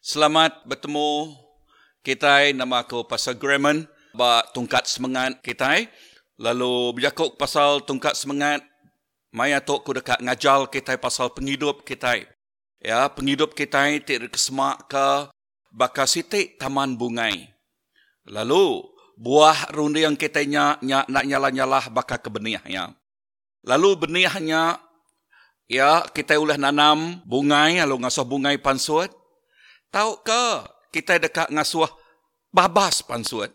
Selamat bertemu kita nama aku pasal Grammon. Ba tungkat semangat kita lalu berjakuk pasal tungkat semangat. Maya tok ku dekat ngajal kita pasal penghidup kita ya penghidup kita tidak kesemak ke bakal siti taman bungai. Lalu buah rundi yang kita nya, nya nak nyala-nyala bakal ke benihnya lalu benihnya ya kita ulah nanam bungai. Lalu ngasuh bungai pansuat tahu ke kita dekat ngasuh babas pansuat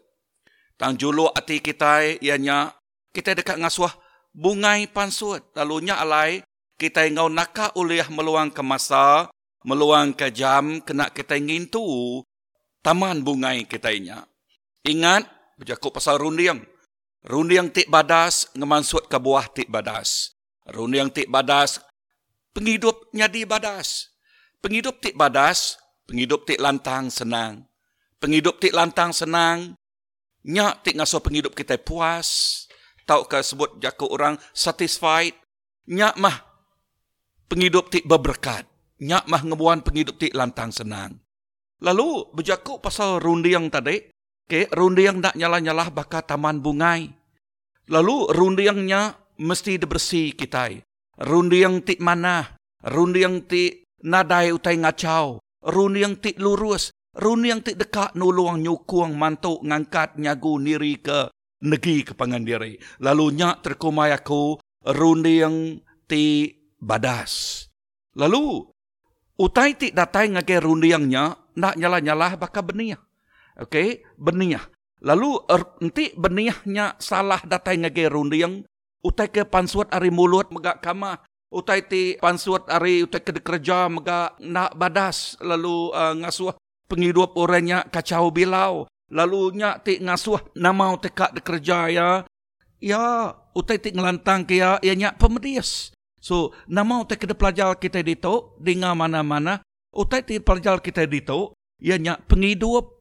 Tang julu ati kita ianya kita dekat ngasuh bungai pansuat. Lalu nya alai kita ngau naka uliah meluang ke masa, meluang ke jam, kena kita ngintu taman bungai kita inya. Ingat, berjakuk pasal rundiang. Rundiang tik badas, ngemansut ke buah tik badas. Rundiang tik badas, penghidup nyadi badas. Penghidup tik badas, penghidup tik lantang senang. Penghidup tik lantang senang, Nyak tik ngaso penghidup kita puas. Tahu ke sebut jakuk orang satisfied. Nyak mah penghidup tik berberkat. Nyak mah ngebuan penghidup tik lantang senang. Lalu berjakuk pasal rundi yang tadi. Okay, rundi yang nak nyala-nyala bakal taman bungai. Lalu rundi yangnya mesti dibersih kita. Rundi yang tik mana. Rundi yang tik nadai utai ngacau. Rundi yang tik lurus. Runi yang tik dekat nuluang nyukuang mantuk ngangkat nyagu niri ke negeri ke pangandiri. Lalu nyak terkumai aku runi yang ti badas. Lalu utai tik datai yang nyak nak nyala-nyala bakal benih. Okey, benih. Lalu nanti er, benihnya salah datai runi yang utai ke pansuat ari mulut megak kama. Utai ti pansuat ari utai ke kerja megak nak badas lalu uh, ngasuh penghidup orangnya kacau bilau. Lalu nyak tik ngasuh nama tekak de kerja ya. Ya, utai tik ngelantang ke ya, ya nyak pemedias. So, nama utai ke pelajar kita dito, dengar mana-mana, utai tik pelajar kita dito, ya nyak penghidup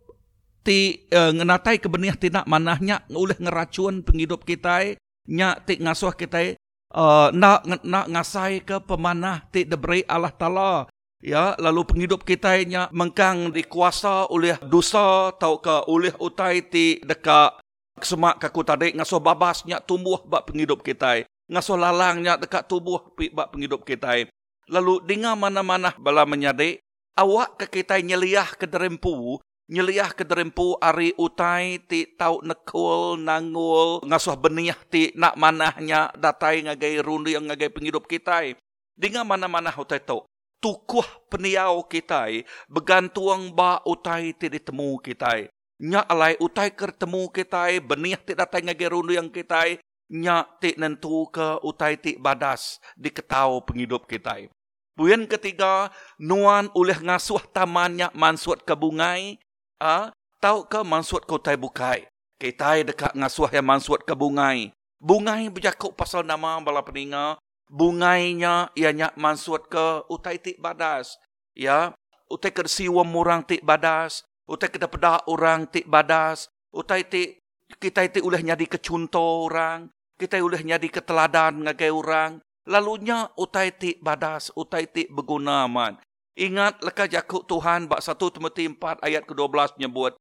ti uh, ngenatai kebenih tidak manahnya oleh ngeracun penghidup kita nyak tik ngasuh kita uh, nak nak ngasai ke pemanah tik diberi Allah Taala. Ya lalu penghidup kita nya mengkang dikuasa oleh dosa atau ke oleh utai ti dekat semak kaku tadi ngaso babasnya tumbuh bak penghidup kita. Ngaso lalangnya dekat tubuh bak penghidup kita. Lalu dengar mana-mana bala menyade awak ke kita nyeliah ke derempu nyeliah ke derempu ari utai ti tau nekul nangul ngasuh benih ti nak manahnya datai ngagai rundi yang ngagai penghidup kita dengar mana-mana utai tau. Tukuh peniau kita bergantung ba utai ti ditemu kita nya alai utai ketemu kita benih ti datang ngage rundu yang kita nya ti nentu ke utai ti badas diketau penghidup kita Buyan ketiga, nuan oleh ngasuh tamannya mansuat ke bungai, ah, tahu ke mansuat ke utai bukai. Kita dekat ngasuh yang mansuat ke bungai. Bungai berjakuk pasal nama bala peninga, bungainya ianya mansut ke utai tik badas. Ya utai ke siwa murang tik badas. Utai ke pada orang tik badas. Utai tik kita itu ulah nyadi kecunto orang. Kita ulah nyadi keteladan ngagai orang. Lalunya utai tik badas utai tik berguna man ingat leka jakuk Tuhan bak 1 Timothy 4 ayat ke-12 nyebut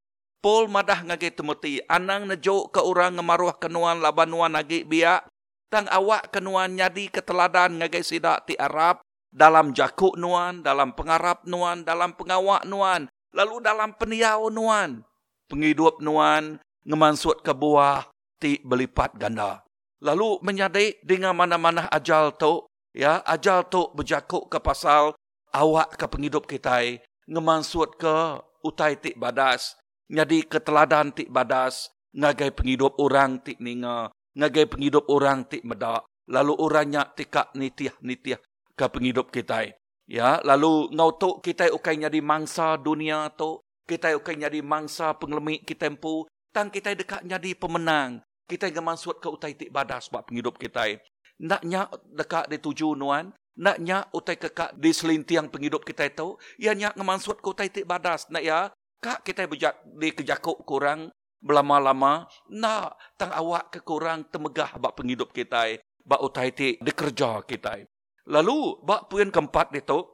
Paul madah ngagai Timothy anang nejo ke orang ngemaruh kenuan labanuan nagi biak. Tang awak kenuan nyadi keteladan ngagai sidak ti Arab. Dalam jakuk nuan, dalam pengarap nuan, dalam pengawak nuan, lalu dalam peniau nuan, penghidup nuan, ngemansut ke buah ti belipat ganda. Lalu menyadai dengan mana-mana ajal tu, ya ajal tu berjakuk ke pasal awak ke penghidup kita, ngemansut ke utai ti badas, nyadi keteladan ti badas, ngagai penghidup orang ti ninga, ngagai penghidup orang tik medak lalu orangnya tikak nitiah nitiah ke penghidup kita ya lalu ngau tu kita ukai nyadi mangsa dunia tu kita ukai nyadi mangsa penglemik kita empu tang kita dekat nyadi pemenang kita ngemansut ke utai tik badas buat penghidup kita naknya dekat di tuju nuan naknya utai kekak di selintiang penghidup kita itu ya nyak ngemansut ke utai tik badas nak ya kak kita bejak di kejakuk kurang berlama-lama nak tang awak kekurang temegah bak penghidup kita bak utai ti dikerja kita lalu bak puan keempat itu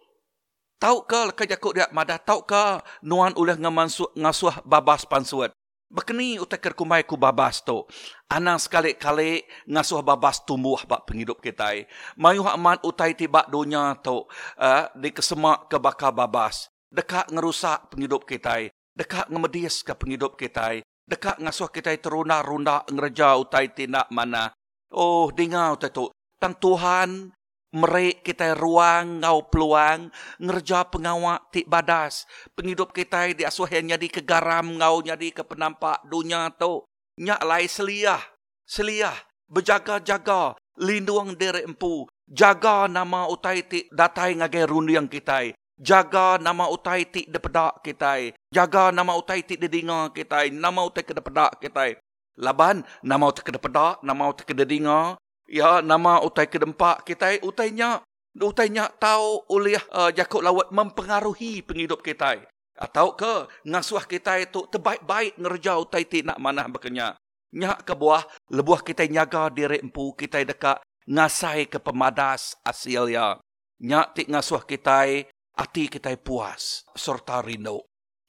Tahu ke jakuk dia madah tahu ke nuan ulah ngasuh ngasuh babas pansuat. Bekeni utai kumai ku babas tu. Anang sekali-kali ngasuh babas tumbuh bak penghidup kita. Mayu aman utai tiba dunia tu uh, di kesemak ke bakal babas. Dekat ngerusak penghidup kita. Dekat ngemedis ke penghidup kita. Dekat ngasuh kita teruna-runda ngereja utai tindak mana. Oh, dengar utai tu. Tang Tuhan Merik kita ruang ngau peluang ngerja pengawak tik badas. Penghidup kita di asuh yang jadi ke garam ngau jadi ke penampak dunia tu. Nyak lai seliah. Seliah. Berjaga-jaga. Lindung diri empu. Jaga nama utai tik datai ngagai rundiang kita. Jaga nama utai tik depedak kita. Jaga nama utai tik dedinga kita. Nama utai ke depedak kita. Laban, nama utai ke depedak, nama utai ke dedinga ya nama utai kedempak kita utainya utainya tahu oleh uh, jakut lawat mempengaruhi penghidup kita. Atau ke ngasuh kita itu terbaik-baik ngerja utai ti nak mana berkenya nyak ke buah lebuah kita nyaga diri empu kita dekat ngasai ke pemadas asil ya. Nyak ti ngasuh kita hati kita puas serta rindu.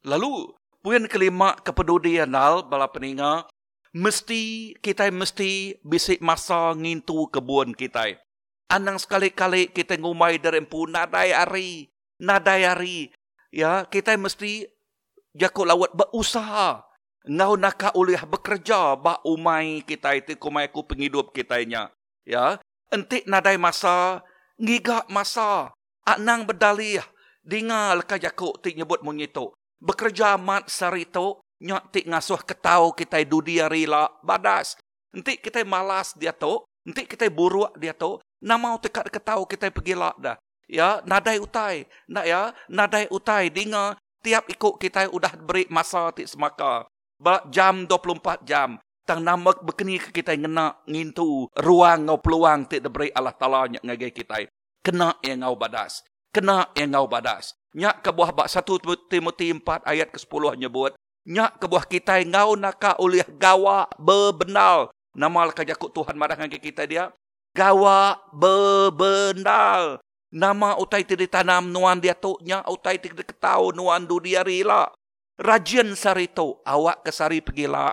Lalu puan kelima kepedulian hal bala peninga mesti kita mesti bisik masa ngintu kebun kita. Anang sekali-kali kita ngumai dari empu nadai hari, nadai hari. Ya, kita mesti jakut lawat berusaha. Ngau nak uliah bekerja ba umai kita itu kumai ku penghidup kita nya. Ya, entik nadai masa, ngigak masa. Anang berdalih, dengar leka jakut tik nyebut mengitu. Bekerja mat sarito, Nyak tik ngasuh ketau kita dudia rila badas. Nanti kita malas dia tu. Nanti kita buruk dia tu. Nama tekat ketau kita pergi lah dah. Ya, nadai utai. Nak ya, nadai utai. Dengar, tiap ikut kita udah beri masa tik semaka. Ba jam 24 jam. Tang nama berkeni ke kita ngena ngintu ruang ngau peluang tik diberi Allah Ta'ala ngagai kita. Kena yang ngau badas. Kena yang ngau badas. Nyak ke buah bak 1 Timothy 4 ayat ke-10 nyebut nyak ke buah kita ngau naka oleh gawa bebenal nama laka jakut Tuhan marah dengan kita dia. Gawa bebenal nama utai tidak tanam nuan dia tu nya utai tidak ketau nuan du dia rila rajin sarito awak ke sari pergilah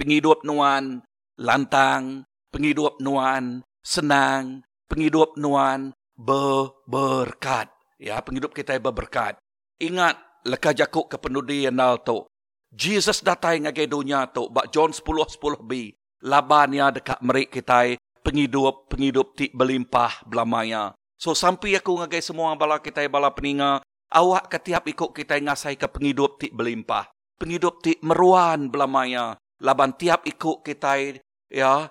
penghidup nuan lantang penghidup nuan senang penghidup nuan berberkat. Ya penghidup kita berberkat. Ingat leka jakuk ke penudi yang tu. Jesus datang ngage dunia tu, bak John 10-10b, labanya dekat merik kita, penghidup, penghidup ti berlimpah belamanya. So sampai aku ngage semua bala kita bala peninga, awak ketiap ikut kita ngasai ke penghidup ti berlimpah. Penghidup ti meruan belamaya. Laban tiap ikut kita, ya,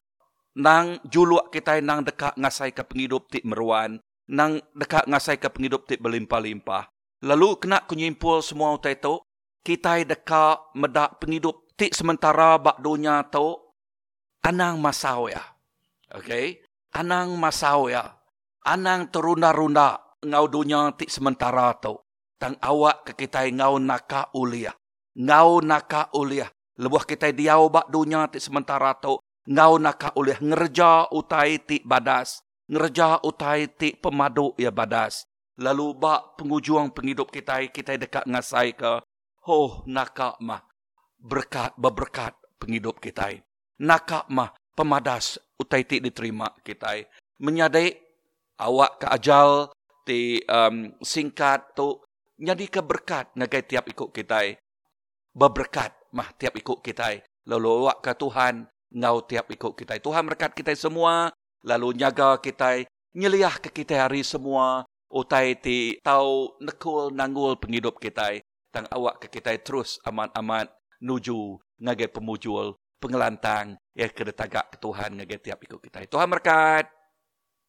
nang juluk kita nang dekat ngasai ke penghidup ti meruan, nang dekat ngasai ke penghidup ti berlimpah-limpah. Lalu kena kunyimpul semua utai tu. Kita dekat medak penghidup tik sementara bak dunia tu. Anang masau ya. Okay. Anang masau ya. Anang terunda-runda ngau dunia tik sementara tu. Tang awak ke kita ngau naka uliah. Ngau naka uliah. Lebuh kita diau bak dunia tik sementara tu. Ngau naka uliah. Ngerja utai tik badas. Ngerja utai tik pemadu ya badas. Lalu bak pengujuang penghidup kita, kita dekat ngasai ke. Oh, nakak mah. Berkat, berberkat penghidup kita. Nakak mah pemadas utai ti diterima kita. Menyadai awak ke ajal ti um, singkat tu. Nyadi ke berkat ngagai tiap ikut kita. Berberkat mah tiap ikut kita. Lalu awak ke Tuhan ngau tiap ikut kita. Tuhan berkat kita semua. Lalu nyaga kita. Nyeliah ke kita hari semua utai ti tau nekul nangul penghidup kita tang awak ke kita terus amat-amat nuju ngagai pemujul pengelantang ya kedetagak ke Tuhan ngagai tiap ikut kita. Tuhan berkat.